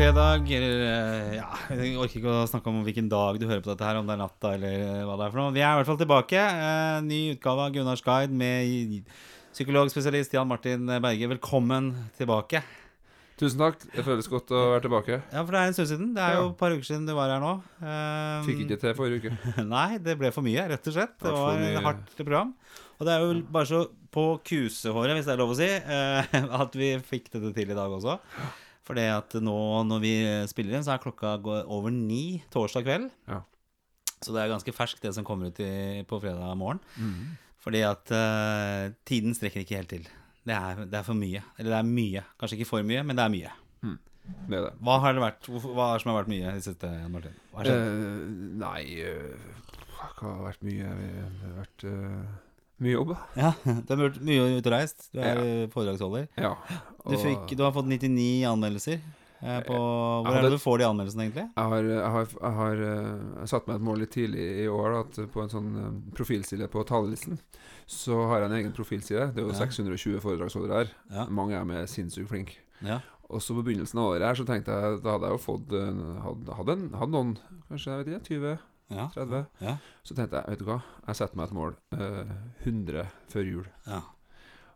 fredag, eller eh, ja, Jeg orker ikke å snakke om hvilken dag du hører på dette her, om det er natta eller eh, hva det er for noe. Vi er i hvert fall tilbake. Eh, ny utgave av Gunnars guide med psykologspesialist Jan Martin Berge. Velkommen tilbake. Tusen takk. Det føles godt å være tilbake. Ja, for det er en stund siden. Det er jo et par uker siden du var her nå. Um, Fikk ikke til forrige uke. Nei, det ble for mye, rett og slett. Det var et hardt program. Og det er jo bare så på kusehåret, hvis det er lov å si, at vi fikk dette til i dag også. For det at nå når vi spiller inn, så er klokka over ni torsdag kveld. Ja. Så det er ganske ferskt, det som kommer ut i, på fredag morgen. Mm. Fordi at uh, tiden strekker ikke helt til. Det er, det er for mye. Eller det er mye. Kanskje ikke for mye, men det er mye. Det er det. Hva har det vært? Hva er det som har vært mye i siste, Martin? Hva har skjedd? Uh, nei uh, Hva har vært mye Det har vært eh, mye jobb. Ja, du har vært mye ute og reist. Du er foredragsholder. Ja. Du, fikk, du har fått 99 anmeldelser. Eh, på, hvor hadde- er det du får de anmeldelsene, egentlig? Jeg har, jeg har, jeg har jeg satt meg et mål litt tidlig i år at på en sånn eh, profilside på talerlisten så har jeg en egen profilside. Det er jo Ja. 620 foredragsholdere her. Ja. Mange er sinnssykt flinke. Ja. Og så på begynnelsen av året her så tenkte jeg Da hadde jeg jo fått eh, Hadde, hadde, en, hadde noen Kanskje jeg vet ikke, 20 Ja. 30 Ja. Så tenkte jeg, vet du hva, jeg setter meg et mål. eh, 100 før jul. ja.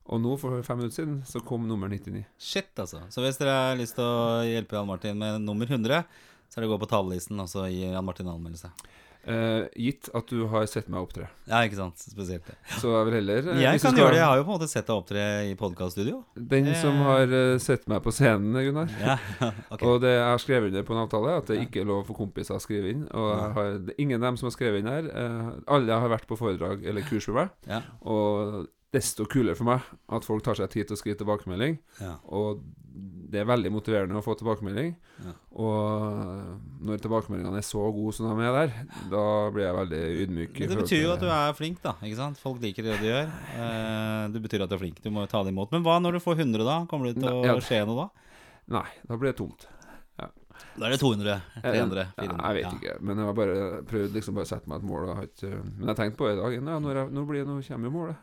Og nå, for fem minutter siden, så kom nummer 99. Shit, altså. Så hvis dere har lyst til å hjelpe Jan Martin med nummer 100, så er det å gå på talerlisten og så gi Jan Martin anmeldelse. Eh, gitt at du har sett meg opptre. Ja, ikke sant? Spesielt det. Så jeg vil heller uh, Jeg kan gjøre det. Jeg har jo på en måte sett deg opptre i podkaststudio. Den Det- som har uh, sett meg på scenen, Gunnar. Ja, okay. Og det jeg har skrevet under på en avtale, at det ikke er lov for kompiser å skrive inn. Og har, det ingen av dem som har skrevet inn her. Eh, alle har vært på foredrag eller kurs med meg. Ja, Og desto kulere for meg at folk tar seg tid til å skrive tilbakemelding. ja. Og det er veldig motiverende å få tilbakemelding. Ja. Og når tilbakemeldingene er så gode som de er der, da blir jeg veldig ydmyk. Men det betyr jo at du er flink, da. ikke sant? Folk liker det du gjør. Eh, det betyr at du er flink. Du må jo ta det imot. Men hva når du får 100, da? Kommer det til å ja. skje noe da? Nei, da blir det tomt. Da er det 200, 300, Ja, 400. jeg vet ja. ikke. Men jeg har bare prøvd liksom bare å sette meg et mål. ikke- Men jeg tenkte på det i dag. Ja, når, jeg, nå, blir, nå kommer jo målet.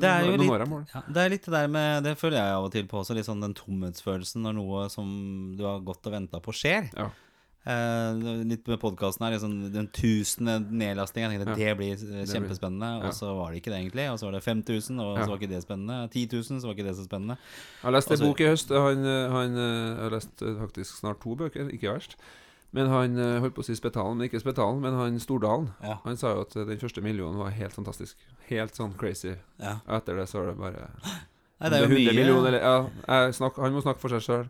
Det er jo nå, nå litt, målet. ja, det er litt det der med Det føler jeg av og til på også. Litt sånn den tomhetsfølelsen når noe som du har gått og venta på, skjer. Ja. Eh, litt med podkasten her. Liksom, den tusende. Jeg tenkte Ja. det blir eh, kjempespennende. ja. Og så var det ikke det, egentlig. Og så var det 5000, og Ja. så var ikke det spennende. 10 000, så var ikke det så spennende. Jeg har lest en bok i høst. Han, eh, han, eh, jeg har lest eh, faktisk snart to bøker, ikke verst. Men han eh, holdt på å si Spetalen, men ikke Spetalen, men han Stordalen. Han sa jo at eh, den første millionen var helt fantastisk. Helt sånn crazy. Ja. Etter det så er det bare Nei, det er jo 100 mye millioner, eller, snakk, Han må snakke for seg sjøl.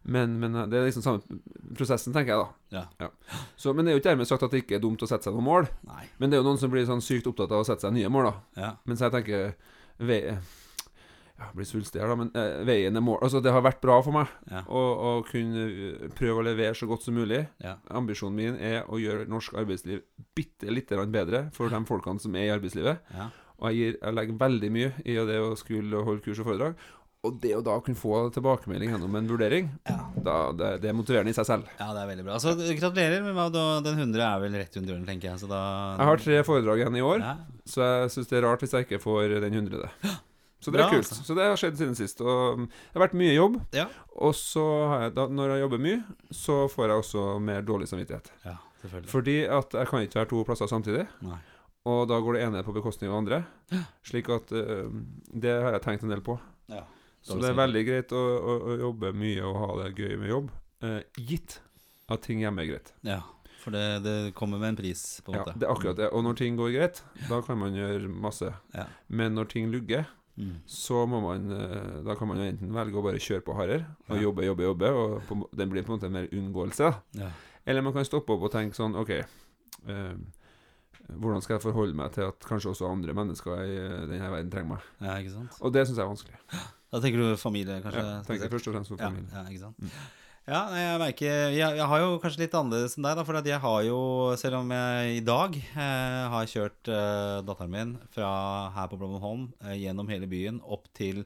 Ja. Men, men eh, det er liksom samme prosessen, tenker jeg da. Ja. Så, men det er jo ikke dermed sagt at det ikke er dumt å sette seg noen mål. Nei. Men det er jo noen som blir sånn sykt opptatt av å sette seg nye mål, da. Ja. Mens jeg tenker ve Ja, blir svulstig her, da, men eh, veien er mål. Altså, det har vært bra for meg Ja. å, å kunne eh, prøve å levere så godt som mulig. Ja. Ambisjonen min er å gjøre norsk arbeidsliv bitte lite grann bedre for de folkene som er i arbeidslivet. Ja. Og jeg, gir, jeg legger veldig mye i det å skulle holde kurs og foredrag. Og det å da kunne få tilbakemelding gjennom en vurdering, Ja. da, det, det er motiverende i seg selv. ja, det er veldig bra. Så gratulerer. med da- Den 100 er vel rett rundt hjørnet, tenker jeg. Så da Jeg har tre foredrag igjen i år, ja. så jeg syns det er rart hvis jeg ikke får den hundrede. Så det Bra, er kult. altså. Så det har skjedd siden sist. Og mm, det har vært mye jobb. Ja. Og så har jeg, da, når jeg jobber mye, så får jeg også mer dårlig samvittighet. ja, selvfølgelig. Fordi at jeg kan ikke være to plasser samtidig. Nei. Og da går det ene på bekostning av andre. Slik at uh, Det har jeg tenkt en del på. Ja. Så det er veldig greit å, å, å jobbe mye og ha det gøy med jobb. eh, gitt at ting hjemme er greit. Ja, for det, det kommer med en pris, på en Ja, måte. det er akkurat det. Og når ting går greit, da kan man gjøre masse. Ja. Men når ting lugger, Mm. så må man eh, Da kan man jo enten velge å bare kjøre på hardere og Ja. jobbe, jobbe, jobbe, og på, den blir på en måte mer unngåelse. Ja. Eller man kan stoppe opp og tenke sånn OK eh, hvordan skal jeg forholde meg til at kanskje også andre mennesker i eh, denne verden trenger meg? ja, ikke sant. Og det syns jeg er vanskelig. Da tenker du familie, kanskje? Ja, tenker jeg først og fremst på ja, ja, ikke sant. Mm. Ja, jeg merker jeg, jeg har jo kanskje litt annerledes enn deg, da, for at jeg har jo, selv om jeg i dag eh, har kjørt eh, datteren min fra her på Blommenholm eh, gjennom hele byen opp til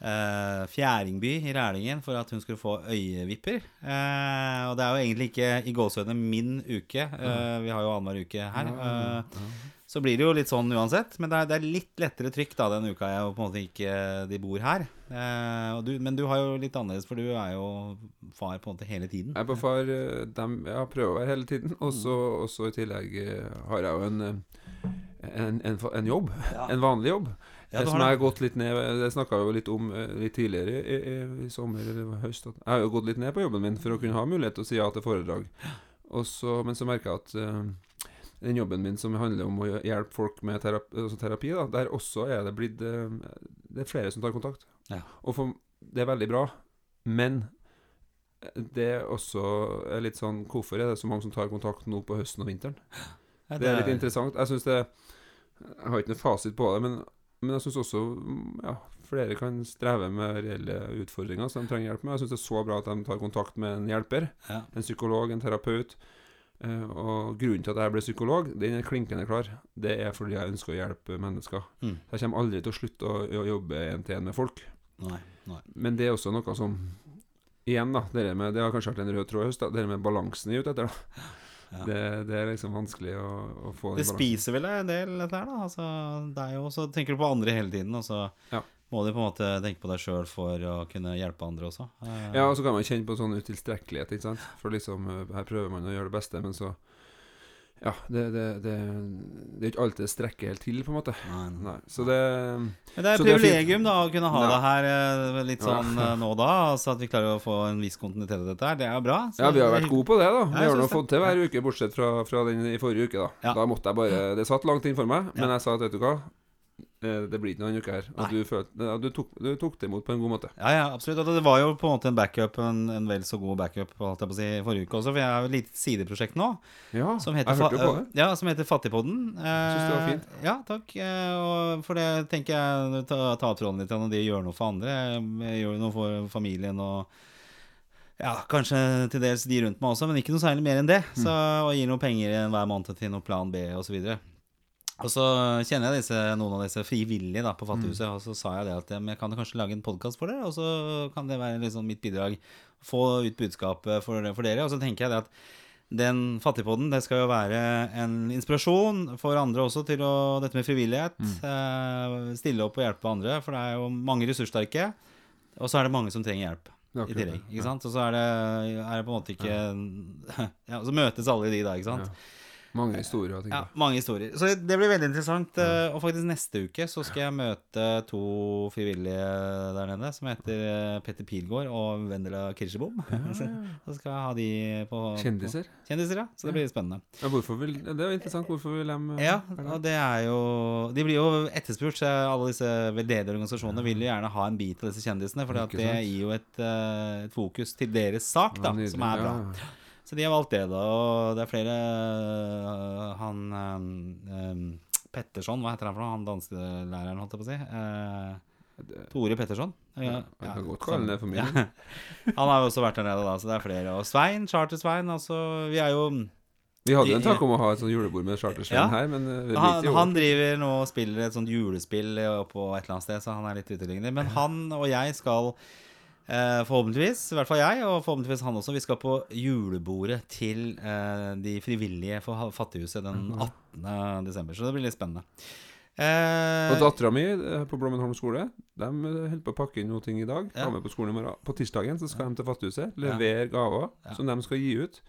eh, Fjæringby i Rælingen for at hun skulle få øyevipper. Uh, og det er jo egentlig ikke i gåsehudene min uke. Eh, vi har jo annenhver uke her. Så blir det jo litt sånn uansett. Men det er, det er litt lettere trykk da den uka jeg på en måte ikke de bor her. Og du, men du har jo litt annerledes, for du er jo far på en måte hele tiden. Jeg er på far dem, ja, prøver å være hele tiden. Og så i tillegg har jeg jo en, en, en, en jobb. Ja. En vanlig jobb. Ja, du Eh, som jeg har gått litt ned Det snakka vi jo litt om eh, litt tidligere i, i, i sommer eller høst. At jeg har jo gått litt ned på jobben min for å kunne ha mulighet til å si ja til foredrag. Også, men så merker jeg at uh, den jobben min som handler om å hjelpe folk med terapi, altså terapi da, der også er det blitt uh, Det er flere som tar kontakt. Ja. Og for, det er veldig bra, men det er også er litt sånn Hvorfor er det så mange som tar kontakt nå på høsten og vinteren? Ja, Det er litt interessant. Jeg syns det Jeg har ikke noe fasit på det, men, men jeg syns også mm, ja, flere kan streve med reelle utfordringer som de trenger hjelp med. Jeg syns det er så bra at de tar kontakt med en hjelper. Ja. En psykolog, en terapeut. Eh, og grunnen til at jeg ble psykolog, den er klinkende klar. Det er fordi jeg ønsker å hjelpe mennesker. Mm. Jeg kommer aldri til å slutte å, å jobbe en til en med folk. Nei, nei. Men det er også noe som Igjen, da. Det, med, det har kanskje vært en rød tråd i høst. Det med balansen i ute etter. da. Ja. Det, det er liksom vanskelig å, å få Det den spiser vel en del, dette her, da. Altså, det er jo, så tenker du på andre hele tiden, og så Ja. må du på en måte tenke på deg sjøl for å kunne hjelpe andre også. Eh, Ja, og så kan man kjenne på sånn utilstrekkelighet, ikke sant. For liksom, eh, her prøver man å gjøre det beste, men så Ja, det, det, det, det er ikke alltid det strekker helt til, på en måte. Nei, nei. Nei, så det Men det er et privilegium da å kunne ha det her eh, litt sånn eh, nå og da. Altså at vi klarer å få en viss kontinuitet i dette her. Det er jo bra. Så Ja, vi har vært gode på det, da. Vi har nå fått til hver uke, bortsett fra, fra den i forrige uke, da. Ja. Da måtte jeg bare Det satt langt inn for meg, men jeg sa at vet du hva, det blir ikke noe denne uke her. Og du, følte, du, tok, du tok det imot på en god måte. Ja, ja, absolutt. Og det var jo på en måte en backup, en, en vel så god backup holdt jeg på å si, forrige uke også. For jeg har jo et lite sideprosjekt nå Ja, som heter, jeg hørte jo på det. Ja, som heter Fattigpodden. synes det var fint. Eh, Ja, takk. Eh, Og for det tenker jeg ta, ta tråden litt og de gjør noe for andre. Jeg gjør noe for familien og ja, kanskje til dels de rundt meg også, men ikke noe særlig mer enn det. Mm. Så, og gir noen penger hver måned til noe plan B osv. Og så kjenner jeg disse, noen av disse frivillige da, på Fattighuset, og så sa jeg det at ja, men jeg kan kanskje lage en podkast for dere, og så kan det være liksom mitt bidrag. Få ut budskapet for, for dere. Og så tenker jeg det at den fattigpodden det skal jo være en inspirasjon for andre også til å, dette med frivillighet. Eh, stille opp og hjelpe andre, for det er jo mange ressurssterke. Og så er det mange som trenger hjelp i tillegg. Ikke ja. sant? Og så er det, er det på en måte ikke Ja, så møtes alle de da, ikke sant. Ja. Mange historier. tenker Ja, mange historier. Så det blir veldig interessant. eh, Og faktisk neste uke så skal jeg møte to frivillige der nede, som heter eh, Petter Pilgaard og Vendela Kirsebom. så så skal jeg ha de på Kjendiser. På, kjendiser, ja. Så det blir spennende. Ja, hvorfor vil, det er jo interessant. Hvorfor vil de Ja, og det er jo De blir jo etterspurt. så Alle disse veldedige organisasjonene vil jo gjerne ha en bit av disse kjendisene, for det gir jo et, eh, et fokus til deres sak, da, Ja, som er bra. Så de har valgt det, da. Og det er flere øh, Han um, Petterson, hva heter han for noe? Han danselæreren, holdt jeg på å si. Eh, Tore Petterson. Ja, ja, kan godt kalle det for min. Ja. Han har jo også vært der nede, da, så det er flere. Og Svein, Charter-Svein, altså Vi er jo Vi hadde en Ja. tanke om å ha et sånt julebord med Chartersveien Ja. her, men eh, han, han driver nå og spiller et sånt julespill på et eller annet sted, så han er litt uteliggende. Men han og jeg skal eh, forhåpentligvis, i hvert fall jeg, og forhåpentligvis han også, vi skal på julebordet til eh, de frivillige for Fattighuset den 18. desember. Så det blir litt spennende. Eh, Og dattera mi eh, på Blommenholm skole De eh, holder på å pakke inn noe ting i dag. Ja. Med på skolen i morgen. På tirsdagen så skal de til Fattighuset. Ja. Gaver Ja. som de skal gi ut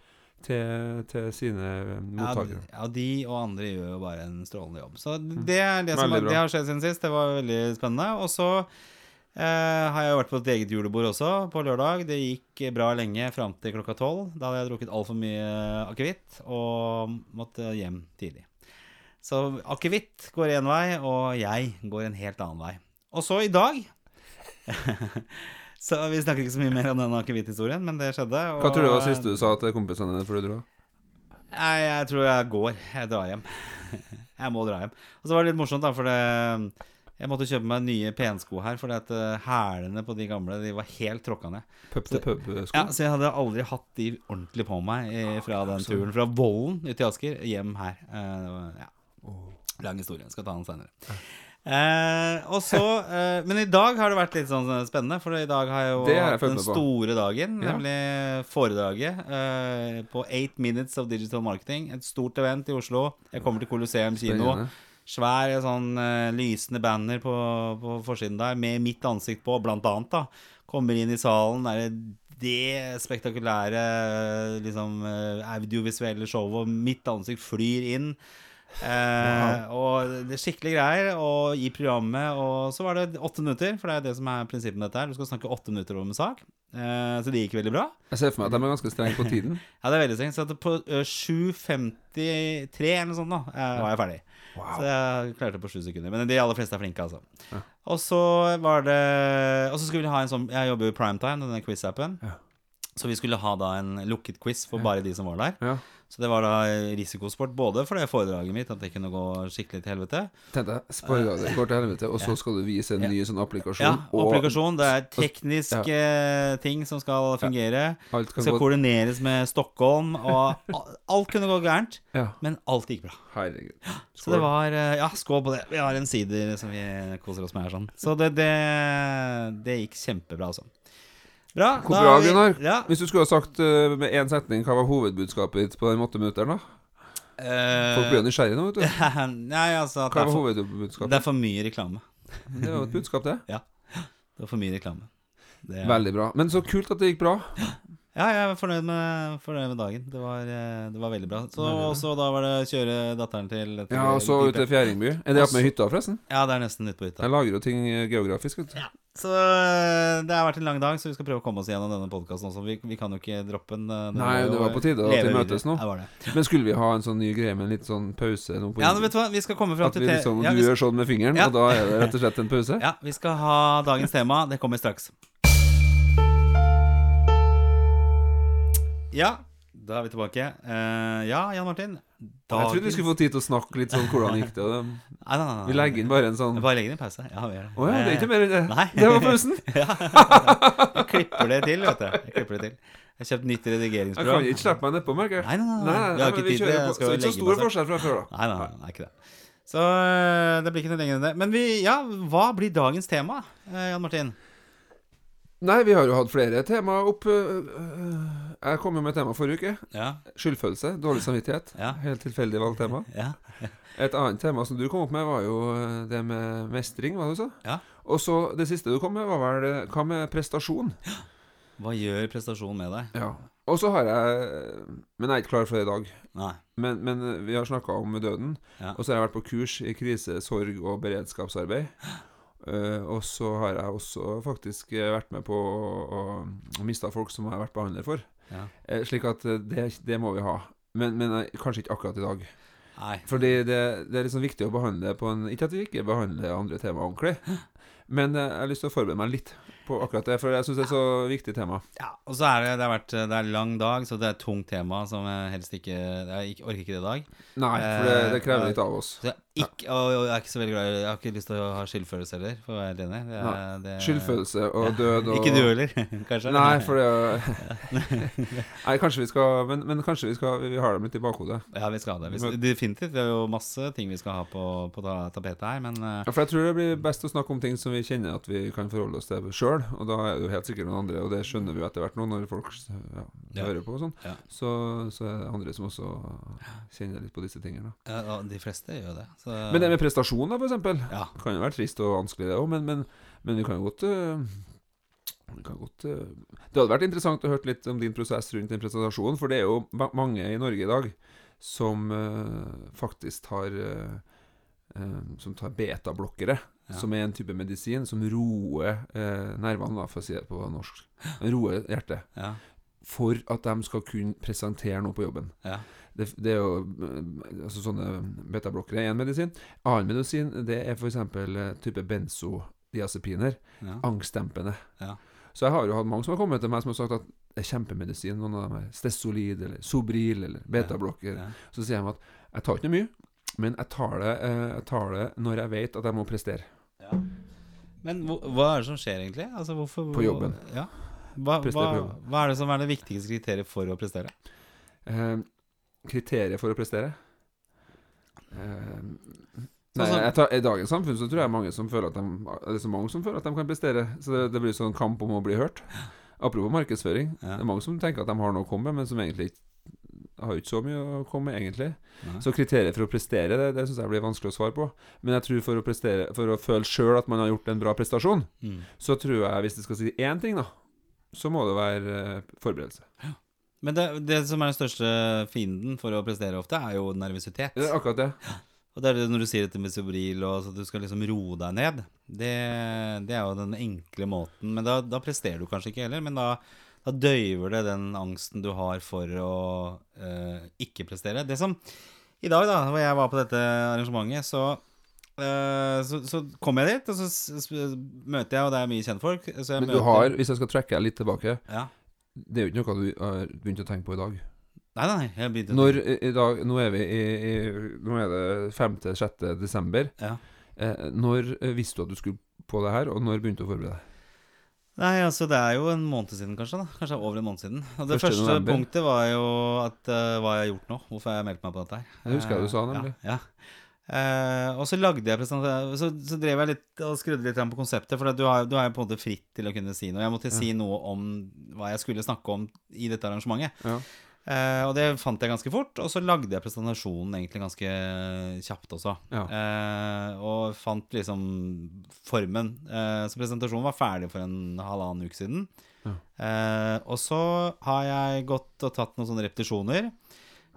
til, til sine eh, ja, mottakere. ja, de og andre gjør jo bare en strålende jobb. Så det er det som Veldig bra. det har skjedd siden sist. Det var veldig spennende. Og så har jeg vært på et eget julebord også, på lørdag. Det gikk bra lenge fram til klokka tolv. Da hadde jeg drukket altfor mye akevitt og måtte hjem tidlig. Så akevitt går én vei, og jeg går en helt annen vei. Og så i dag Så vi snakker ikke så mye mer om den akevitthistorien, men det skjedde. Og, Hva tror du var siste du sa til kompisene dine før du dro? Nei, jeg tror jeg går. Jeg drar hjem. Jeg må dra hjem. Og så var det litt morsomt, da, for det, jeg måtte kjøpe meg nye pensko her, fordi at eh, hælene på de gamle De var helt tråkka ned. Pub til pub-sko? Ja, Så jeg hadde aldri hatt de ordentlig på meg eh, fra den turen fra Vollen ut til Asker hjem her. Uh, ja. Lang historie. Skal ta den seinere. Eh, og så eh, Men i dag har det vært litt sånn spennende, for i dag har jeg jo hatt den på. store dagen, Ja. nemlig foredraget eh, på 8 Minutes of Digital Marketing. Et stort event i Oslo. Jeg kommer til Colosseum kino. Svær sånn uh, lysende banner på, på forsiden der med mitt ansikt på, blant annet. da Kommer inn i salen, er det det spektakulære liksom eh, audiovisuelle showet, og mitt ansikt flyr inn. Eh, og det er skikkelig greier. Og i programmet Og så var det åtte minutter, for det er det som er prinsippet med dette her. Du skal snakke åtte minutter om en sak. Eh, så det gikk veldig bra. Jeg ser for meg at de er ganske strenge på tiden. Ja, det er veldig strengt. Så på ø, 7.53 eller noe sånt eh, var jeg ferdig. Så jeg klarte det på sju sekunder. Men de aller fleste er flinke, altså. Ja. Og så var det Og så skulle vi ha en sånn Jeg jobber jo i Primetime, denne quiz-appen. Ja. Så vi skulle ha da en lukket quiz for bare de som var der. Ja. Så det var da risikosport både for det foredraget mitt, at det kunne gå skikkelig til helvete. Tenkte jeg, Sparga det går til helvete, og så skal du vise en ny sånn applikasjon. Ja, applikasjon. Det er tekniske ting som skal fungere. alt kan skal gå koordineres med Stockholm, og alt kunne gå gærent. Ja, Men alt gikk bra. herregud. Så det var eh, Ja, skål på det. Vi har en sider som vi koser oss med her sånn. Så det, det, det gikk kjempebra, altså. Bra. Hvor bra, Gunnar. Ja. Hvis du skulle ha sagt uh, med én setning, hva var hovedbudskapet ditt på den åtte minutteren, da? Folk blir jo nysgjerrige nå, vet du. Eh, Nei, altså Hva var hovedbudskapet? det er for mye reklame. Det var et budskap, det. Det er for mye reklame. Er, Veldig bra. Men så kult at det gikk bra. Ja, jeg er fornøyd med, fornøyd med dagen. Det var, eh, det var veldig bra. Så også da var det kjøre datteren til, til Ja, og så ut til Fjæringby. Er det oppe med hytta, forresten? Ja, det er nesten ute på hytta. Jeg lager jo ting eh, geografisk, vet du. Så eh, det har vært en lang dag, så vi skal prøve å komme oss gjennom denne podkasten også. Vi, vi kan jo ikke droppe den. eh, Nei, det var på tide at vi møtes nå. Ja. Men skulle vi ha en sånn ny greie med en litt sånn pause Ja, men vet du hva, vi skal komme fram At til vi liksom, ja, du vi, gjør sånn med fingeren, Ja. og da er det rett og slett en pause? ja, vi skal ha dagens tema. Det kommer straks. Ja, da er vi tilbake. Uh, ja, Jan Martin. Jeg trodde vi skulle få tid til å snakke litt sånn hvordan gikk det. Nei, nei, nei. Vi legger inn bare en sånn Bare legger inn pause. Ja, vi gjør det. ja, det er ikke mer enn det. Nei. Det var pausen. Jeg klipper det til, vet du. Jeg klipper det til. Jeg har kjøpt nytt Jeg redigeringsprogram. kan ikke slippe meg nedpå, merker jeg. Nei, nei, nei. Nei, Vi har nei, ikke vi tid til det. kjører Jeg på. Så ikke så stor forskjell fra før, da. Nei, nei, nei, ikke det. Så øh, det blir ikke noe lenger enn det. Men vi, ja, hva blir dagens tema, eh, Jan Martin? Nei, vi har jo hatt flere temaer opp øh, øh, Jeg kom jo med tema forrige uke. Ja, Skyldfølelse. Dårlig samvittighet. ja, Helt tilfeldig valgt tema. ja. Et annet tema som du kom opp med, var jo øh, det med mestring, hva du sa. Ja. Og så det siste du kom med, var vel hva med prestasjon? Hva gjør prestasjon med deg? Ja. Og så har jeg Men jeg er ikke klar for det i dag. Nei. Men, men vi har snakka om døden. Og så har jeg vært på kurs i krise, sorg og beredskapsarbeid. Eh, og så har jeg også faktisk eh, vært med på å, å miste folk som jeg har vært behandler for. Ja. Eh, slik at det, det må vi ha. Men, men kanskje ikke akkurat i dag. Nei. Fordi det, det er liksom viktig å behandle på en Ikke at vi ikke behandler andre temaer ordentlig, men eh, jeg har lyst til å forberede meg litt på akkurat det. For jeg syns det er så viktig tema. Ja, og så er det, det har vært Det er lang dag, så det er et tungt tema som jeg helst ikke Jeg orker ikke det i dag. Nei, for det, det Eh, krever litt av oss. Så jeg, ikke, og jeg er ikke så veldig glad i Jeg har ikke lyst til å ha skyldfølelse heller, for å være enig. Det, er- det, Skyldfølelse og død og Ikke du heller, kanskje? Nei, for det Nei, kanskje vi skal Men, men kanskje vi skal Vi har dem litt i bakhodet. Ja, vi skal ha det. Vi definitivt. Vi har jo masse ting vi skal ha på, på tapetet her, men eh, Ja, for jeg tror det blir best å snakke om ting som vi kjenner at vi kan forholde oss til sjøl. Og da er det jo helt sikkert noen andre, og det skjønner vi jo etter hvert nå, når folk ja, hører på og sånn. Så, så er det andre som også kjenner litt på disse tingene. ja, ja, de fleste gjør det. Så, Men det med prestasjon, da, eksempel. Ja. Kan jo være trist og vanskelig, det òg, men, men, men vi kan jo godt øh, godt, øh, Det hadde vært interessant å høre litt om din prosess rundt den presentasjonen, for det er jo mange i Norge i dag som uh, faktisk tar uh, um, Som tar betablokkere, Ja. som er en type medisin som roer eh, nervene, for å si det på norsk. Roer hjertet. Ja. For at de skal kunne presentere noe på jobben. Ja. Det, det er jo øh, altså Sånne betablokkere er én medisin. Annen medisin det er f.eks. type benzodiazepiner. Angstdempende. Ja. Så jeg har jo hatt mange som har kommet til meg som har sagt at det er kjempemedisin. Noen av dem er Stesolid eller Sobril eller betablokker. Så sier de at jeg tar ikke noe mye, men jeg tar det, eh, jeg tar det når jeg vet at jeg må prestere. Men hva, hva er det som skjer, egentlig? Altså, hvorfor, På jobben. Ja. Hva, hva, på jobben. hva er det som er det viktigste kriteriet for å prestere? Eh, kriteriet for å prestere eh, Nei, jeg tar, I dagens samfunn så tror jeg mange som føler at de Det er så mange som føler at de kan prestere. Så det, det blir sånn kamp om å bli hørt. Apropos markedsføring. Ja. Det er mange som tenker at de har noe å komme med, men som egentlig ikke har ikke så mye å komme med, egentlig. Nei. Så kriteriet for å prestere, det, det syns jeg blir vanskelig å svare på. Men jeg tror for å prestere For å føle sjøl at man har gjort en bra prestasjon, Mm. så tror jeg, hvis det skal si én ting, da, så må det være eh, forberedelse. Men det, det som er den største fienden for å prestere ofte, er jo nervøsitet. Det er akkurat det. Og det er det når du sier dette med Sobril, og at du skal liksom roe deg ned. Det, det er jo den enkle måten. Men da, da presterer du kanskje ikke heller. Men da, da døyver det den angsten du har for å uh, ikke prestere. Det som I dag, da, hvor jeg var på dette arrangementet, så eh, så, så kom jeg dit, og så møter jeg, og det er mye kjentfolk. Så Men du har, hvis jeg skal trekke deg litt tilbake ja. Det er jo ikke noe du har begynt å tenke på i dag. Nei, nei, jeg begynte Når i, dag Nå er vi i, i Nå er det 5.-6. desember. ja. Eh, når visste du at du skulle på det her, og når begynte du å forberede deg? Nei, altså det er jo en måned siden kanskje da. Kanskje over en måned siden. Og det Første første punktet var jo at uh, Hva jeg har gjort nå. Hvorfor har jeg meldt meg på dette her? Det husker jeg du sa, Eh, nemlig. Ja, ja. Uh, Og så lagde jeg så, så drev jeg litt og skrudde litt på konseptet For du har, du har jo på en måte fritt til å kunne si noe. Jeg måtte si noe om hva jeg skulle snakke om i dette arrangementet. Ja. Eh, og det fant jeg ganske fort, og så lagde jeg presentasjonen egentlig ganske kjapt også. Ja. Eh, og fant liksom formen. Eh, så presentasjonen var ferdig for en halvannen uke siden. Ja. Og så har jeg gått og tatt noen sånne repetisjoner.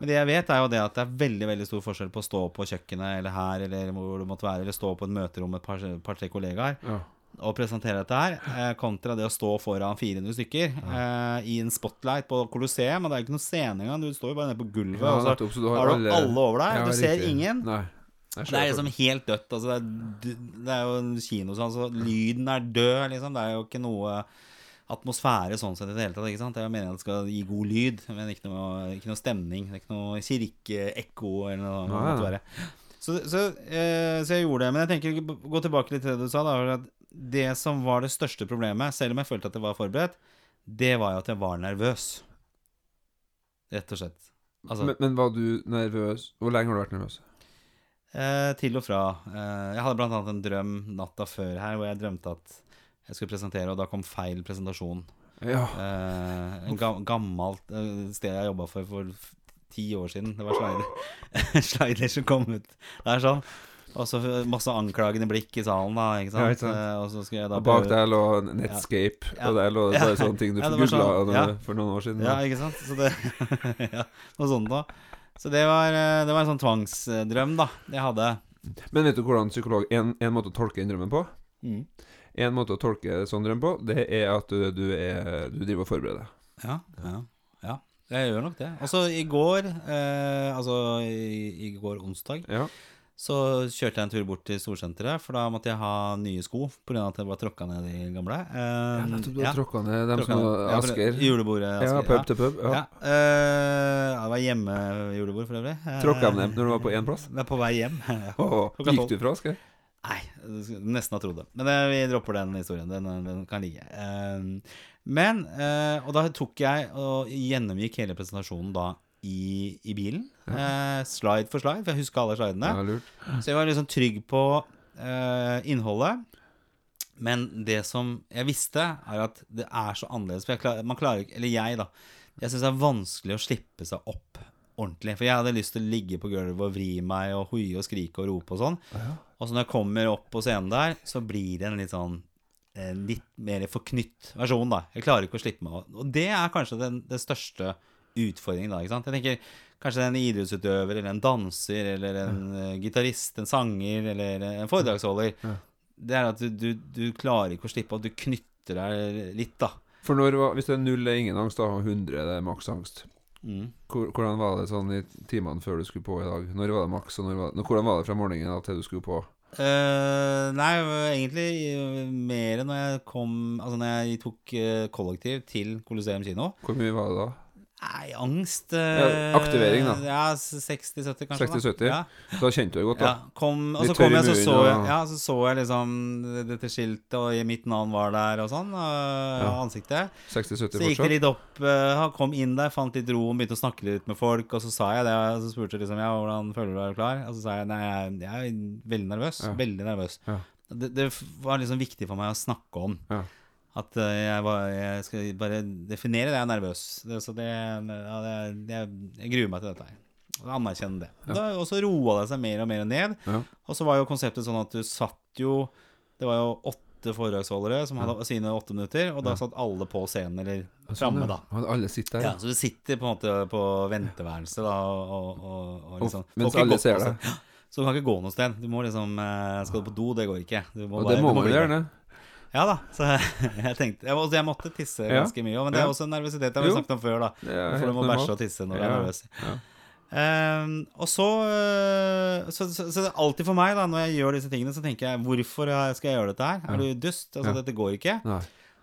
Men det jeg vet, er jo det at det er veldig veldig stor forskjell på å stå på kjøkkenet eller her, eller hvor du måtte være, eller stå på et møterom med et par- par-tre kollegaer Ja. Og presentere dette her, eh, kontra det å stå foran 400 stykker eh, i en spotlight på Colosseum. Og det er jo ikke noe scene engang, du står jo bare nede på gulvet, Ja, og så du har du alle- alle over deg. Ja, du ser riktig. ingen. Nei. Det er liksom helt dødt. Altså det, er, det er jo en kinosal, så lyden er død, liksom. Det er jo ikke noe atmosfære sånn sett i det hele tatt. ikke sant? Det er jo meningen at det skal gi god lyd, men ikke noe, ikke noe stemning. Det er ikke noe kirkeekko eller noe. Det måtte Så, så, eh, så jeg gjorde det. Men jeg tenker gå tilbake litt til det du sa. da, at Det som var det største problemet, selv om jeg følte at jeg var forberedt, det var jo at jeg var nervøs. Rett og slett. Altså, men, men var du nervøs? Hvor lenge har du vært nervøs? Eh, til og fra. Eh, jeg hadde blant annet en drøm natta før her hvor jeg drømte at jeg skulle presentere, og da kom feil presentasjon. Ja. Eh, en ga gammelt eh, sted jeg jobba for for ti år siden. Det var Slider, Slider som kom ut. Det er sånn. Og så masse anklagende blikk i salen, da. Ikke sant? Ja, ikke sant. Eh, og så skulle jeg da Og bak der lå Netscape, Ja. og der lå bare sånne ting du Ja, googla sånn, for noen år siden. Ja, ikke sant? Så det, ja, noe sånt da. Så det var, eh, det var en sånn tvangsdrøm, da, jeg hadde. Men vet du hvordan psykolog En, en måte å tolke den drømmen på Mm. En måte å tolke sånn drøm på, det er at du, du, er, du driver og forbereder deg. Ja, ja, ja. Jeg gjør nok det. Altså, i går, eh, altså i, i går onsdag, Ja. Så kjørte jeg en tur bort til storsenteret, for da måtte jeg ha nye sko, på grunn av at jeg var tråkka ned de gamle. Eh, Ja, nettopp, du har tråkka ned dem som var Ja, Julebordet Asker. Julebordet Ja, Asker. pub til pub. Ja. Ja, Uh, ja, det var hjemmejulebord for øvrig. Eh, Tråkka dem ned når du var på én plass? Det er på vei hjem. oh, gikk du fra Asker? Nei, nesten ha trodd det. Men det, vi dropper den historien. Den, den kan ligge. Uh, men uh, Og da tok jeg og gjennomgikk hele presentasjonen da i, i bilen. Eh, slide for slide, for jeg husker alle slidene. Ja, lurt. Så jeg var liksom trygg på eh, innholdet. Men det som jeg visste, er at det er så annerledes. For jeg klar, man klarer ikke Eller jeg, da. Jeg syns det er vanskelig å slippe seg opp ordentlig. For jeg hadde lyst til å ligge på gulvet og vri meg og hoie og skrike og rope og sånn. Og så når jeg kommer opp på scenen der, så blir det en litt sånn en Litt mer forknytt versjon, da. Jeg klarer ikke å slippe meg av. Og det er kanskje den, den største utfordringen, da. ikke sant? Jeg tenker kanskje en idrettsutøver eller en danser eller en uh, gitarist, en sanger eller en foredragsholder. Ja. Det er at du, du, du klarer ikke å slippe at Du knytter deg litt, da. For når, hvis det er null er ingen angst, da, og 100 er det maks angst Mm. Hvordan var det sånn i timene før du skulle på i dag? Når var det maks, og var det, hvordan var det fra morgenen til du skulle på? Uh, nei, egentlig eh, mer enn når jeg kom Altså når jeg tok eh, kollektiv til Colosseum kino. Hvor mye var det da? Nei, angst Ja, aktivering, da. Ja, 60-70, kanskje. 60-70? Ja. Da kjente du det godt, da. Ja, kom, og så kom jeg, så så jeg, ja, så så jeg liksom dette skiltet, og mitt navn var der, og sånn. Og Ja. ansiktet. 60-70 Så gikk det litt opp. eh, kom inn der, fant litt ro, begynte å snakke litt med folk. Og så sa jeg det, og så spurte jeg liksom ja, hvordan føler du deg klar? Og så sa jeg nei, jeg, jeg er veldig nervøs. Veldig nervøs. Ja. Det, det var liksom viktig for meg å snakke om. Ja. At eh, jeg, var, jeg skal bare definere det jeg er nervøs. Det, så det, ja, det jeg, jeg gruer meg til dette her. Anerkjenne det. Ja. Da, og så roa det seg mer og mer ned. Ja. Og så var jo konseptet sånn at du satt jo Det var jo åtte foredragsholdere som hadde sine åtte minutter, og da satt alle på scenen, eller Sånn, framme, da. Alle sitter der. Ja, så du sitter på en måte på venteværelset, da, og, og, og, liksom Og- mens alle ser deg. Så du kan ikke gå noe sted. Du må liksom eh, Skal du på do? Det går ikke. Og det må du man gjerne. Ja da. Så jeg tenkte Jeg, og jeg måtte tisse ganske mye òg, men det er også en nervøsitet. Det har snakket om før, da. For du må bæsje og tisse når du er nervøs. Ja. Ehm, og så, øh, så, så, så det er alltid for meg, da når jeg gjør disse tingene, så tenker jeg hvorfor skal jeg gjøre dette her? Er du dust? Altså, dette går ikke. Nei.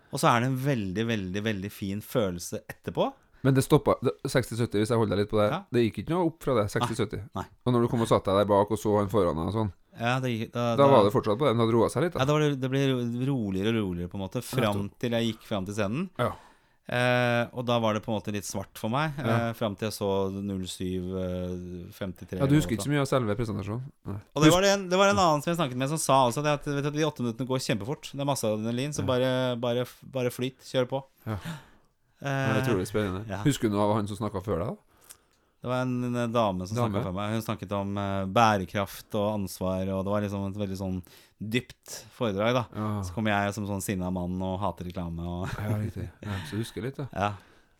Og så er det en veldig, veldig veldig fin følelse etterpå. Men det stoppa 60-70, hvis jeg holder deg litt på det. Ja. Det gikk ikke noe opp fra det. 60-70. Og når du kom og satt deg der bak og så han foran deg og sånn, Ja, det, da, da var det fortsatt på det. Men det hadde roa seg litt, ja, da. var det, det ble roligere og roligere, på en måte, fram til jeg gikk fram til scenen. Ja. Eh, og da var det på en måte litt svart for meg, Ja. eh, fram til jeg så 07.53. Ja, du husker ikke så mye av selve presentasjonen? Nei. Og det var, det, en, det var en annen som jeg snakket med, som sa også det at vet du, de åtte minuttene går kjempefort. Det er masse adrenalin, så Ja. bare, bare, bare flyt. Kjør på. Ja. Eh, Det er utrolig spennende. ja. Husker du noe av han som snakka før deg? da? Det var en, en dame som snakka for meg. Hun snakket om eh, bærekraft og ansvar, og det var liksom et veldig sånn dypt foredrag. da Ja, Så kom jeg som sånn sinna mann og hater reklame og ja riktig. Ja, så husker litt, da. Ja.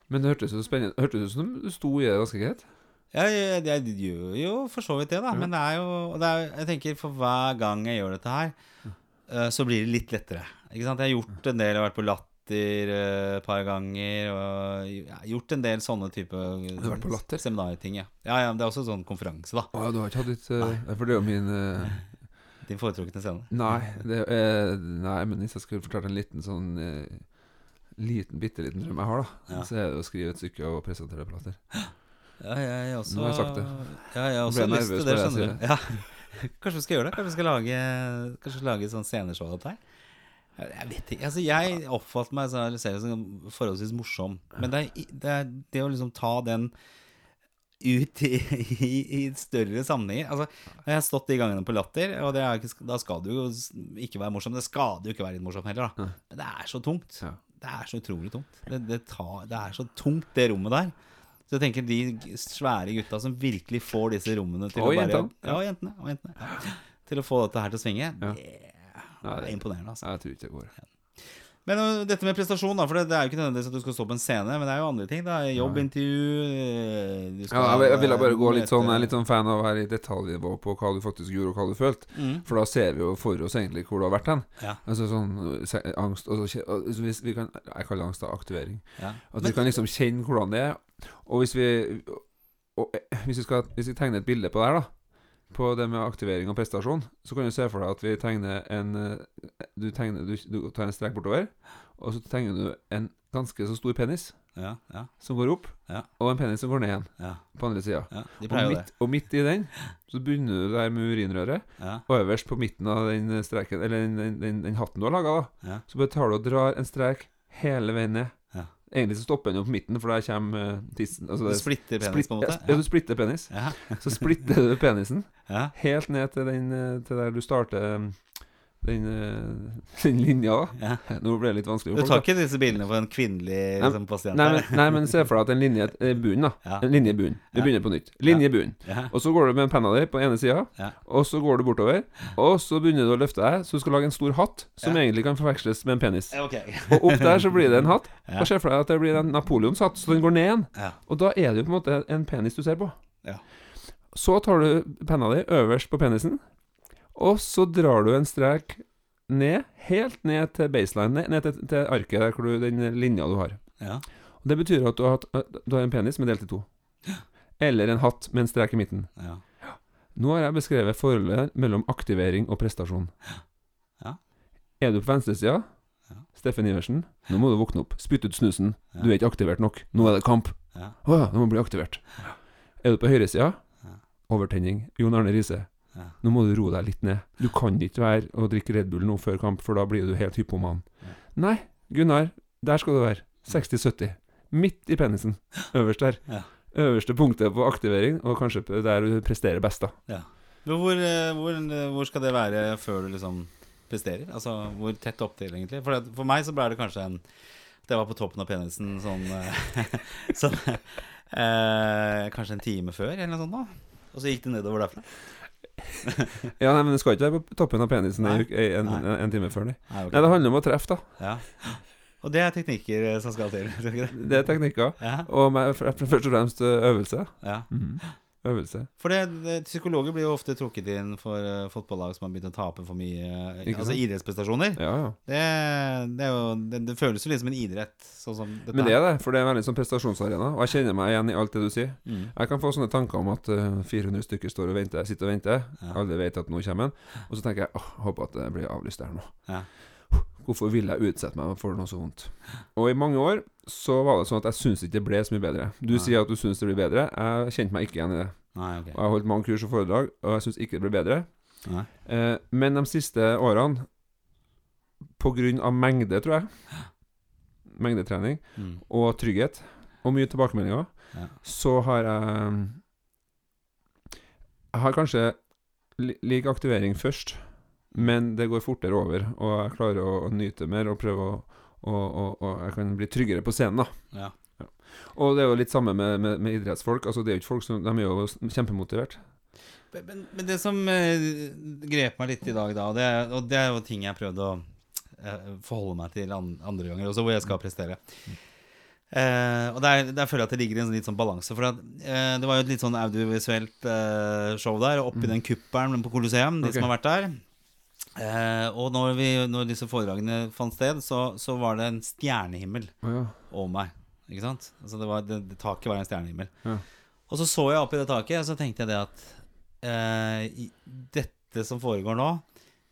Men det hørtes jo spennende Hørtes ut som du sto i det ganske greit. Ja, jeg, jeg gjør jo for så vidt det, da. Ja. Men det er jo det er, Jeg tenker for hver gang jeg gjør dette her, eh, så blir det litt lettere. Ikke sant? Jeg har gjort en del, jeg har vært på Latter eh, et par ganger. Og ja, gjort en del sånne type på Latter? seminarting. Ja. ja, ja, det er også sånn konferanse, da. Å ja, du har ikke hatt litt uh, For det er jo min uh, Din foretrukne scene. Nei, det uh, nei, men hvis jeg skulle fortalt en liten sånn eh, Liten, bitte liten drøm jeg har, da, Ja. så er det å skrive et stykke og presentere plater. Ja, jeg har også Nå har jeg sagt det. Ja, jeg også jeg lyst til det, skjønner du. Ja. Kanskje vi skal gjøre det? Kanskje vi skal lage Kanskje lage sånn sceneshow av her? Jeg vet ikke. Altså, jeg oppfatter meg eller som forholdsvis morsom. Men det er, det er det å liksom ta den ut i, i, i større sammenhenger. Altså, jeg har stått de gangene på Latter, og det ikke, da skal du jo ikke være morsom. Det skal du jo ikke være litt morsom heller, da. Men det er så tungt. Det er så utrolig tungt. Det, det, tar, det er så tungt, det rommet der. Så jeg tenker de svære gutta som virkelig får disse rommene til Og å bare jentene. Ja, og jentene. Og jentene ja. Til å få dette her til å svinge, Ja. det er imponerende. Altså. Jeg tror ikke det går. Men uh, dette med prestasjon, da, for det, det er jo ikke nødvendigvis at du skal stå på en scene, men det er jo andre ting. da Jobbintervju eh, du skal Ja, jeg, jeg ville bare gå litt sånn Jeg er litt sånn fan av å være i detaljnivå på hva du faktisk gjorde, og hva du følte. Mm. For da ser vi jo for oss egentlig hvor du har vært hen. Ja. Altså sånn se- angst altså, kje- hvis vi kan, Jeg kaller angst da aktivering. Ja. At Men- vi kan liksom kjenne hvordan det er. Og hvis vi og, eh, hvis, vi skal, hvis vi tegner et bilde på det her, da på det med aktivering og prestasjon, så kan du se for deg at vi tegner en eh, Du, tegner, du, du tar en strek bortover, og så tegner du en ganske så stor penis Ja, ja, som går opp, Ja. og en penis som går ned igjen ja, på andre sida. ja. Og, og midt i den så begynner du der med urinrøret. Ja, og øverst på midten av den streken Eller den, den, den, den hatten du har laga, så bare tar du og drar en strek hele veien ned. Ja. Egentlig så stopper den jo på midten, for der kommer eh, tissen altså Du splitter penis, Splitt- på en måte? Ja, du splitter penis. Ja. Så splitter du penisen ja. helt ned til, den, eh, til der du starter um, den, eh, den linja. ja. Nå ble det litt vanskelig. Du tar ikke disse bildene for en kvinnelig liksom, pasient? Nei, men, nei, men se for deg at en linje er bunnen, da. Ja. En linje i bunnen. Vi Ja. begynner på nytt. Linje i bunnen. Og så går du med penna di på ene sida, og så går du bortover. Og så begynner du å løfte deg, så du skal lage en stor hatt som egentlig kan forveksles med en penis. Okay. Og opp der så blir det en hatt. Og se for deg at det blir en Napoleons hatt, så den går ned igjen. Og da er det jo på en måte en penis du ser på. Ja. Så tar du penna di øverst på penisen, og så drar du en strek ned, helt ned til baseline, ned, til, til arket der hvor du, den linja du har. Ja. Og Det betyr at du har, du har en penis som er delt i to. Eller en hatt med en strek i midten. Ja. Nå har jeg beskrevet forholdet mellom aktivering og prestasjon. Ja. Er du på venstresida, Ja. Steffen Iversen, nå må du våkne opp. Spytt ut snusen. Ja. Du er ikke aktivert nok. Nå er det kamp. Ja. Å ja, nå må du bli aktivert. Er du på høyresida? Ja. Overtenning. Jon Arne Riise. Ja. Nå må du roe deg litt ned. Du kan ikke være og drikke Red Bull nå før kamp, for da blir du helt hypoman. Ja. Nei, Gunnar, der skal du være. 60-70. Midt i penisen. Øverst der. Ja. Øverste punktet på aktivering, og kanskje der du presterer best, da. Men hvor, eh, hvor, eh, hvor skal det være før du liksom presterer? Altså hvor tett opp til, egentlig? For, det, for meg så ble det kanskje en Det var på toppen av penisen sånn, eh, sånn eh, Kanskje en time før, eller noe sånt. da Og så gikk det nedover derfra. Ja, nei, men du skal ikke være på toppen av penisen en, Nei. en, en, en time før, nei. Nei, okay. Nei, det handler om å treffe, da. ja. Og det er teknikker eh, som skal til. det? Det er teknikker. Ja. Og med, først og fremst øvelse. ja. Øvelse. For det, psykologer blir jo ofte trukket inn for uh, fotballag som har begynt å tape for mye uh, Altså idrettsprestasjoner. Ja, ja. Det, det, jo, det, det føles jo litt som en idrett, sånn som dette. Men det er det, for det er veldig sånn prestasjonsarena. Og jeg kjenner meg igjen i alt det du sier. Mm. Jeg kan få sånne tanker om at uh, 400 stykker står og venter, sitter og venter. Ja. Alle vet at nå kommer han. Og så tenker jeg åh, håper at det blir avlyst der nå. Ja. Hvorfor vil jeg utsette meg for noe så vondt? Og i mange år så var det sånn at jeg syns ikke det ble så mye bedre. Du Nei. sier at du syns det blir bedre. Jeg kjente meg ikke igjen i det. Nei, okay. Og jeg har holdt mange kurs og foredrag, og jeg syns ikke det ble bedre. Nei. Eh, men de siste årene, av mengde, tror jeg, mengdetrening Mm. og trygghet, og mye tilbakemeldinger, Ja. så har jeg Jeg har kanskje lik aktivering først, men det går fortere over, og jeg klarer å, å nyte mer og prøve å og, og, og jeg kan bli tryggere på scenen, da. Ja. Og det er jo litt samme med, med, med idrettsfolk. Altså Det er jo ikke folk som De er jo kjempemotivert. Men, men, det som eh, grep meg litt i dag, da, og det, og det er jo ting jeg har prøvd å eh, forholde meg til an, andre ganger også, hvor jeg skal prestere. Eh, og der, der føler jeg at det ligger en litt sånn balanse. For at, eh, det var jo et litt sånn audiovisuelt eh, show der, oppi oppi den kuppelen på Colosseum, de okay. som har vært der. Eh, og når, vi, når disse foredragene fant sted, så, så var det en stjernehimmel oh, ja. over meg. Ikke sant? Altså det, var, det, det taket var en stjernehimmel. Ja. Og så så jeg opp i det taket, og så tenkte jeg det at eh, dette som foregår nå,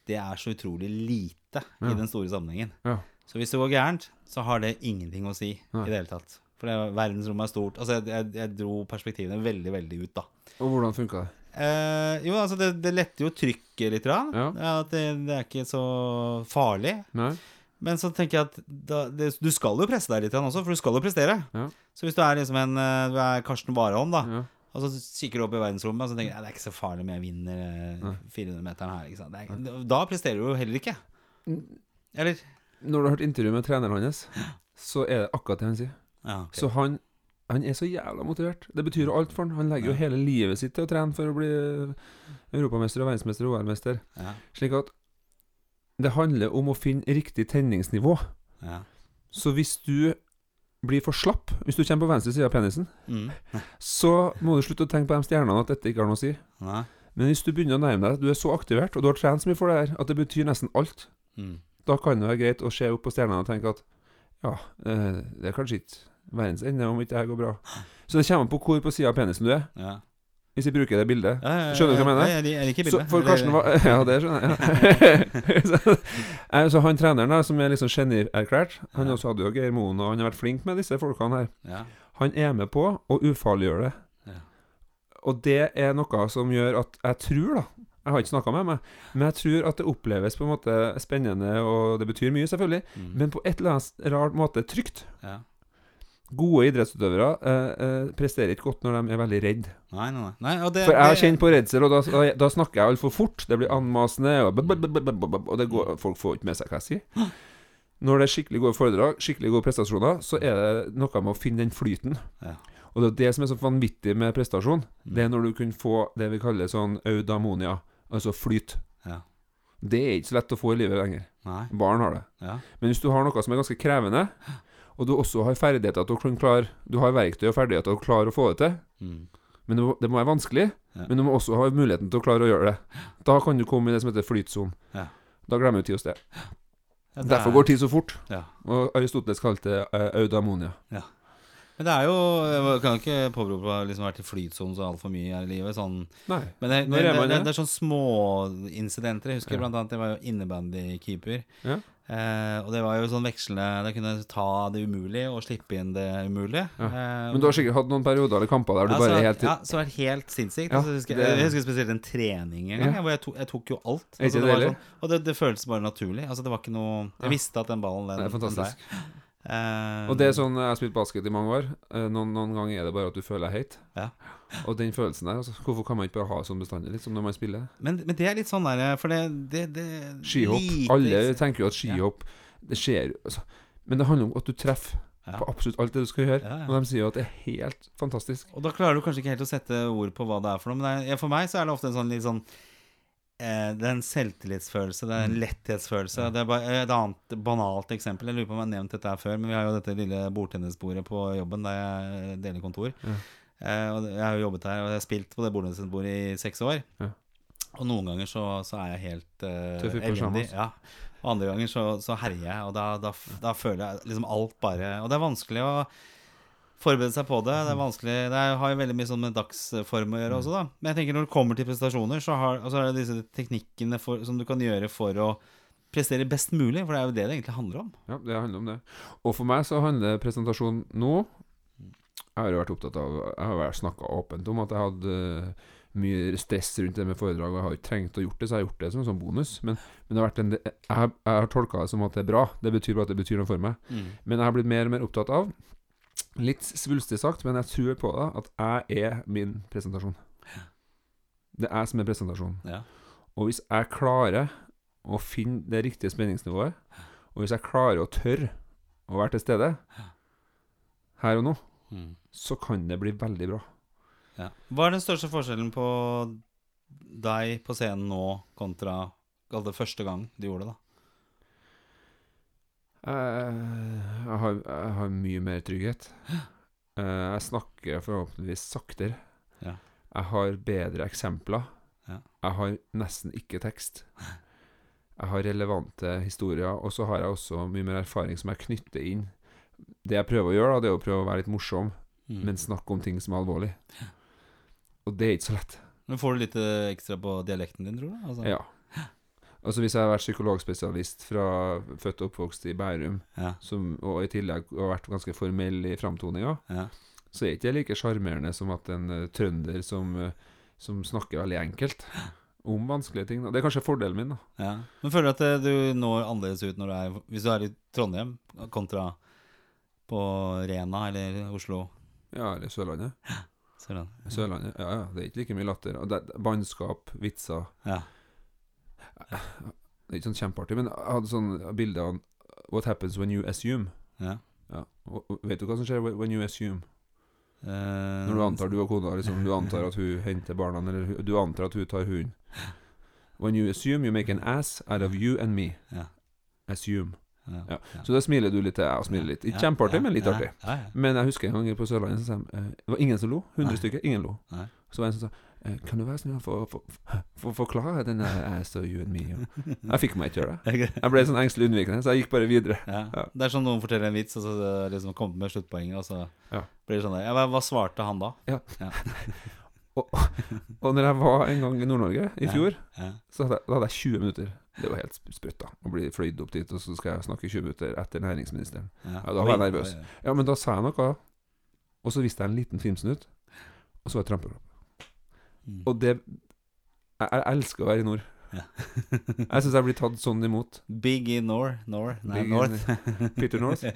det er så utrolig lite Ja. i den store sammenhengen. Ja. Så hvis det går gærent, så har det ingenting å si i det hele tatt. For det, verdensrommet er stort. Altså jeg, jeg, jeg dro perspektivene veldig, veldig ut, da. Og hvordan funka det? Eh, jo, altså det, det letter jo trykket litt. Grann. Ja. at det, det er ikke så farlig. Nei? Men så tenker jeg at da, det, du skal jo presse deg litt igjen også, for du skal jo prestere. Ja. Så hvis du er liksom en eh, Du er Karsten Warholm, da, Ja. og så kikker du opp i verdensrommet og så tenker ja, det er ikke så farlig om jeg vinner eh, 400-meteren her. Ikke sant? Det er, da presterer du jo heller ikke. Eller? Når du har hørt intervju med treneren hans, så er det akkurat det han sier. Ja, okay. Så han, han er så jævla motivert. Det betyr jo alt for han. Han legger jo hele livet sitt til å trene for å bli europamester og verdensmester og OL-mester. ja, Slik at det handler om å finne riktig tenningsnivå. ja. Så hvis du blir for slapp, hvis du kommer på venstre side av penisen, Mm. så må du slutte å tenke på de stjernene at dette ikke har noe å si. Nei. Men hvis du begynner å nærme deg, du er så aktivert, og du har trent så mye for det her, at det betyr nesten alt, Mm. da kan det være greit å se opp på stjernene og tenke at ja, eh, det er kanskje ikke verdens ende om ikke det her går bra. Så det kommer på hvor på sida av penisen du er, Ja. Hvis vi bruker det bildet. Skjønner du hva jeg mener? Jeg, jeg liker Så bildet. for Karsten var Ja, det skjønner jeg. Ja. så, så han treneren der, som er liksom genierklært, han også hadde jo Geir Moen, og han har vært flink med disse folkene her. Han er med på å ufarliggjøre det. Og det er noe som gjør at jeg tror, da Jeg har ikke snakka med meg, men jeg tror at det oppleves på en måte spennende, og det betyr mye, selvfølgelig, Mm. men på et eller annet rart måte trygt. ja. Gode idrettsutøvere eh, eh, presterer ikke godt når de er veldig redde. Nei, nei, nei. det, For jeg kjenner på redsel, og da, da, da snakker jeg altfor fort. Det blir anmasende, og, og det går, folk får ikke med seg hva jeg sier. Når det er skikkelig gode foredrag, skikkelig gode prestasjoner, så er det noe med å finne den flyten. Ja. Og det er det som er så vanvittig med prestasjon. Mm. Det er når du kan få det vi kaller sånn eudamonia, altså flyt. Ja. Det er ikke så lett å få i livet lenger. Nei. Barn har det. Ja. Men hvis du har noe som er ganske krevende, og du også har ferdigheter til å kunne klare Du har verktøy og ferdigheter til å klare å få det til, Mm. men det må, det må være vanskelig, Ja. men du må også ha muligheten til å klare å gjøre det. Da kan du komme i det som heter flytsonen. Ja. Da glemmer du tid og sted. Ja, Derfor er- går tid så fort. Ja. Og Aristoteles kalte det eh, eudamonia. Men det er jo Jeg kan ikke påberope å ha liksom vært i flytsonen så altfor mye her i livet. Sånn Nei. Men det, det, det, det, er sånne småincidenter. Jeg husker Ja. blant annet jeg var jo innebandykeeper. Ja. Eh, og det var jo sånn vekslende Det kunne ta det umulige og slippe inn det umulige. Ja. Eh, Men du har sikkert hatt noen perioder eller kamper der du bare helt ja, så var det helt sinnssykt. Altså, jeg, husker, jeg husker spesielt en trening en gang, hvor jeg, to, jeg tok jo alt. Altså, det sånn, og det, føltes bare naturlig. Altså, det var ikke noe Jeg visste at den ballen, den er fantastisk. den Eh, Og det er sånn Jeg har spilt basket i mange år. Eh, Noen, noen ganger er det bare at du føler deg heit. Ja. Og den følelsen der, altså, hvorfor kan man ikke bare ha sånn bestandig, litt som når man spiller? men, men det er litt sånn der For det, det, det Skihopp. lite- Alle tenker jo at skihopp Det skjer altså. Men det handler om at du treffer Ja. på absolutt alt det du skal gjøre. Ja, ja. Og de sier jo at det er helt fantastisk. Og da klarer du kanskje ikke helt å sette ord på hva det er for noe. Men er, for meg så er det ofte en sånn litt sånn eh, Det er en selvtillitsfølelse, det er en letthetsfølelse. Det er et annet banalt eksempel. Jeg lurer på om jeg har nevnt dette her før, men vi har jo dette lille bordtennisbordet på jobben der jeg deler kontor. Ja. Eh, og jeg har jo jobbet her, og jeg har spilt på det bordtennisbordet i seks år. Ja. Og noen ganger så, så er jeg helt uh, elendig. Ja. Og andre ganger så, så herjer jeg, og da, da, da føler jeg liksom alt bare Og det er vanskelig å forberede seg på det. Det er vanskelig Det har jo veldig mye sånn med dagsform å gjøre også, da. Men jeg tenker når det kommer til prestasjoner, så har, altså er det disse teknikkene for, som du kan gjøre for å prestere best mulig, for det er jo det det egentlig handler om. Ja, det handler om det. Og for meg så handler presentasjon nå Jeg har jo vært opptatt av Jeg har snakka åpent om at jeg hadde eh, mye stress rundt det med foredrag, og jeg har ikke trengt å gjort det, så jeg har gjort det som en sånn bonus. Men, men det har vært en, jeg, har- jeg har tolka det som at det er bra. Det betyr bare at det betyr noe for meg. Men jeg har blitt mer og mer opptatt av Litt svulstig sagt, men jeg tror på det, at jeg er min presentasjon. Det er jeg som er presentasjonen. Ja. Og hvis jeg klarer å finne det riktige spenningsnivået, og hvis jeg klarer å tørre å være til stede her og nå, så kan det bli veldig bra. Ja. Hva er den største forskjellen på deg på scenen nå kontra det første gang du gjorde det? da? Jeg, jeg, har, jeg har mye mer trygghet. Eh, Jeg snakker forhåpentligvis saktere. Ja. Jeg har bedre eksempler. Ja. Jeg har nesten ikke tekst. Jeg har relevante historier, og så har jeg også mye mer erfaring som jeg knytter inn. Det jeg prøver å gjøre, da, det er å prøve å være litt morsom, Mm. men snakke om ting som er alvorlig. Og det er ikke så lett. Men får du litt eh, ekstra på dialekten din, tror du? Altså, Ja. Altså Hvis jeg har vært psykologspesialist fra født og oppvokst i Bærum, Ja. som, og i tillegg har vært ganske formell i framtoninga, Ja. så er ikke det like sjarmerende som at en uh, trønder som, uh, som snakker veldig enkelt om vanskelige ting. Da. Det er kanskje fordelen min, da. Ja. Men føler du at eh, du når annerledes ut når du er Hvis du er i Trondheim kontra på Rena eller Oslo? Ja, eller Sørlandet. Sørlandet. Sørlandet, ja, ja, Det er ikke like mye latter. Bannskap, vitser Ja. Det er ikke sånn kjempeartig, men jeg hadde sånn bilde av What happens when you assume? ja. Ja. Og, vet du hva som skjer when you assume? Uh, Når du antar du og kona liksom, Du antar at hun henter barna, eller du antar at hun tar hunden. When you assume, you make an ass out of you and me. Ja. Assume. Ja. Ja. Så da smiler du litt til jeg, og smiler litt. Ikke kjempeartig, men litt artig. Men jeg husker en gang på Sørlandet så sa de, eh, Det var ingen som lo. 100 stykker. Ingen lo. Så var det en som sa eh, Kan du være snill å få- få forklare den der og you and me? Og jeg fikk meg ikke gjøre det. Jeg ble sånn engstelig unnvikende, så jeg gikk bare videre. Ja. Ja. Det er sånn noen forteller en vits, og så liksom kommer med sluttpoenget, og så Ja. blir det sånn der ja, hva, hva svarte han da? Og når jeg var en gang i Nord-Norge i fjor, Ja. så hadde jeg, da hadde jeg 20 minutter. Det var helt sprøtt, da. Å bli fløyd opp dit, og så skal jeg snakke 20 minutter etter næringsministeren. Ja. Ja, da var jeg nervøs. Ja, men da sa jeg noe, og så viste jeg en liten filmsnutt, og så var jeg trampeklapp. Mm. Og det Jeg, jeg elsker å være i nord. Ja. jeg syns jeg blir tatt sånn imot. Big in nor, nor, nei, Big in- Peter North.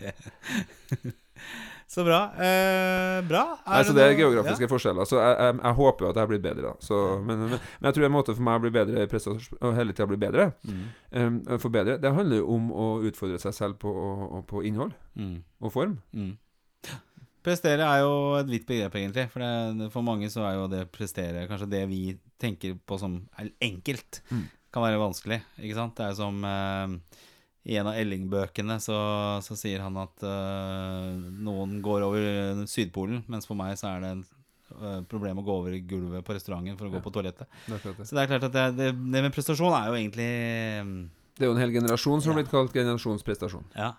så bra. Eh, bra. Nei, så det er noe- geografiske forskjeller. Så jeg, jeg, jeg håper at jeg blitt bedre. Så, men, men, men jeg tror en måte for meg å bli bedre og hele tida bli bedre, Mm. um, forbedre, det handler jo om å utfordre seg selv på, på innhold Mm. og form. Mm. Prestere er jo et vidt begrep, egentlig. For, det, for mange så er jo det prestere kanskje det vi tenker på som enkelt, Mm. kan være vanskelig. Ikke sant? Det er som eh, I en av Elling-bøkene så, så sier han at eh, noen går over Sydpolen, mens for meg så er det en eh, problem å gå over gulvet på restauranten for å gå Ja. på toalettet. Det. Så det er klart at det, det, det med prestasjon er jo egentlig Det er jo en hel generasjon som har Ja. blitt kalt generasjonsprestasjon. Ja.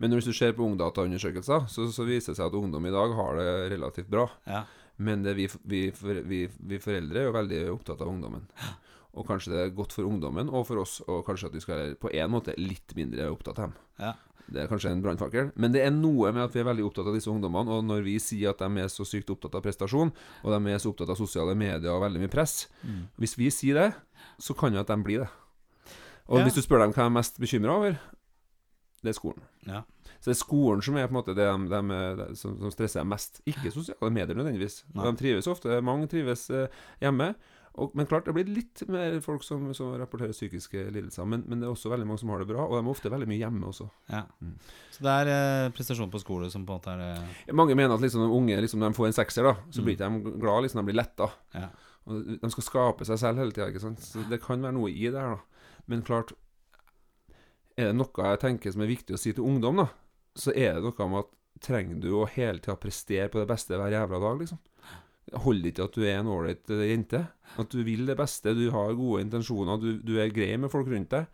Men hvis du ser på ungdataundersøkelser, så, så viser det seg at ungdom i dag har det relativt bra. ja. Men det vi, vi, vi, vi foreldre er jo veldig opptatt av ungdommen. Og kanskje det er godt for ungdommen og for oss, og kanskje at vi skal være på en måte litt mindre opptatt av dem. Ja. Det er kanskje en brannfakkel. Men det er noe med at vi er veldig opptatt av disse ungdommene. Og når vi sier at de er så sykt opptatt av prestasjon, og de er så opptatt av sosiale medier og veldig mye press Mm. Hvis vi sier det, så kan jo at de blir det. Og Ja. hvis du spør dem hva de er mest bekymra over, det er skolen. Ja. Så det er skolen som er på en måte det de, de, de, som, som stresser dem mest. Ikke sosiale medier nødvendigvis. Nei. De trives ofte, mange trives eh, hjemme. Og, men klart, det blir litt mer folk som, som rapporterer psykiske lidelser. Men, men det er også veldig mange som har det bra, og de er ofte veldig mye hjemme også. ja. Mm. Så det er eh, prestasjon på skole som på en måte er det Mange mener at liksom, unge, liksom, når de får en sekser, da, så Mm. blir ikke de glad, liksom, de blir letta. Ja. Og de skal skape seg selv hele tida. Så det kan være noe i det her, da. Men klart Er det noe jeg tenker som er viktig å si til ungdom, da, så er det noe med at trenger du å hele tida prestere på det beste hver jævla dag, liksom? Holder ikke at du er en ålreit eh, jente. At du vil det beste, du har gode intensjoner, du, du er grei med folk rundt deg.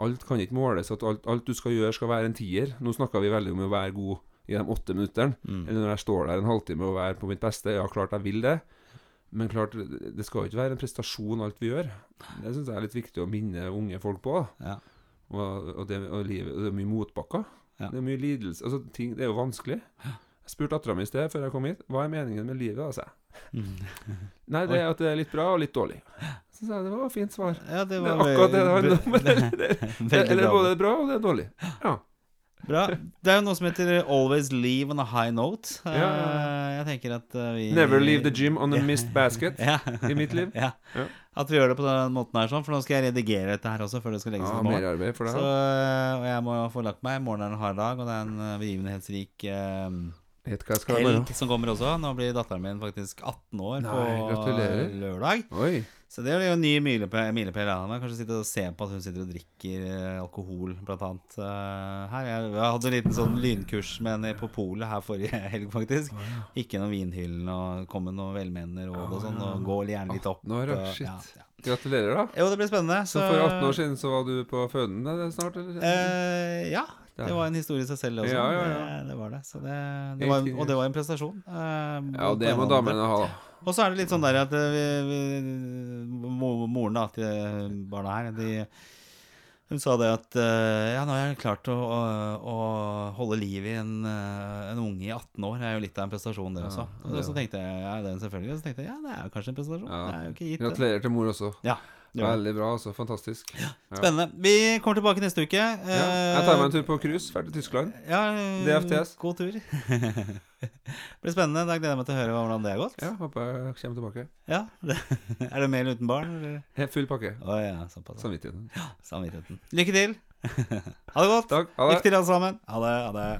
Alt kan ikke måles, at alt, alt du skal gjøre, skal være en tier. Nå snakka vi veldig om å være god i de åtte minuttene. mm. Eller når jeg står der en halvtime og er på mitt beste. Ja, klart jeg vil det. Men klart, det skal jo ikke være en prestasjon alt vi gjør. Det syns jeg er litt viktig å minne unge folk på. Ja. Og, og, det, og livet, det er mye motbakker. Ja. Det er mye lidelse. Altså, ting, det er jo vanskelig. Jeg spurte dattera mi i sted, før jeg kom hit, hva er meningen med livet? altså? Mm. Nei, det er at det er litt bra og litt dårlig. Så sa jeg det var et fint svar. Ja, det Det var er akkurat det det handler om. Eller Det- det- er både bra og det er dårlig. Ja. Bra. Det er jo noe som heter 'always leave on a high note'. Ja, ja, ja. Eh, Jeg tenker at eh, vi Never leave the gym on a missed basket. Ja. i mitt liv. Ja. Ja. At vi gjør det på den måten her, sånn, for nå skal jeg redigere dette her også før det skal legges Ja, mer arbeid for det her. Så, og jeg må få lagt meg. Morgenen er en hard dag, og det er en eh, begivenhetsrik eh, være. helg som kommer også. Nå blir datteren min faktisk 18 år Nei, på gratulerer. lørdag. Oi. Så det blir jo en ny milepæl. milepæl ja. Man kan Kanskje sitte og se på at hun sitter og drikker eh, alkohol, blant annet. eh, her. Jeg, jeg hadde en liten sånn lynkurs med henne på polet her forrige helg, faktisk. Ikke gjennom vinhyllen og kom med noen velmenende råd og sånn. Og gå gjerne litt opp. 18 år, ja. og- Shit. ja, ja. Gratulerer, da. Jo, det blir spennende. Så for 18 år siden så var du på føden er snart, eller? Eh, ja. Det var en historie i seg selv også. Ja, ja, ja. Det, det var det. Så det, det var, og det var en prestasjon. eh, ja, det må damene ha, da. Og så er det litt sånn der at eh, vi, vi, moren da, til barna her de, Hun sa det at eh, ja, nå har jeg klart å, å, å holde liv i en, eh, en unge i 18 år. Det er jo litt av en prestasjon, det også. Ja, Og så tenkte jeg ja, det er selvfølgelig. Og så tenkte jeg ja, det er jo kanskje en prestasjon. Ja. Det er jo ikke gitt. Gratulerer til mor også. Ja. Veldig bra, altså. Fantastisk. Ja. Spennende. Vi kommer tilbake neste uke. Ja, jeg tar meg en tur på cruise, Ferdig til Tyskland. Ja, DFTS. God tur. det blir spennende. Da gleder jeg meg til å høre hvordan det har gått. Ja, håper jeg kommer tilbake. Ja. er det med eller uten barn? Eller? Full pakke. Å ja, såpass. Samvittigheten. Samvittigheten. Lykke til. ha det godt. Takk. Ha det. Lykke til, alle sammen. Ha det. Ha det.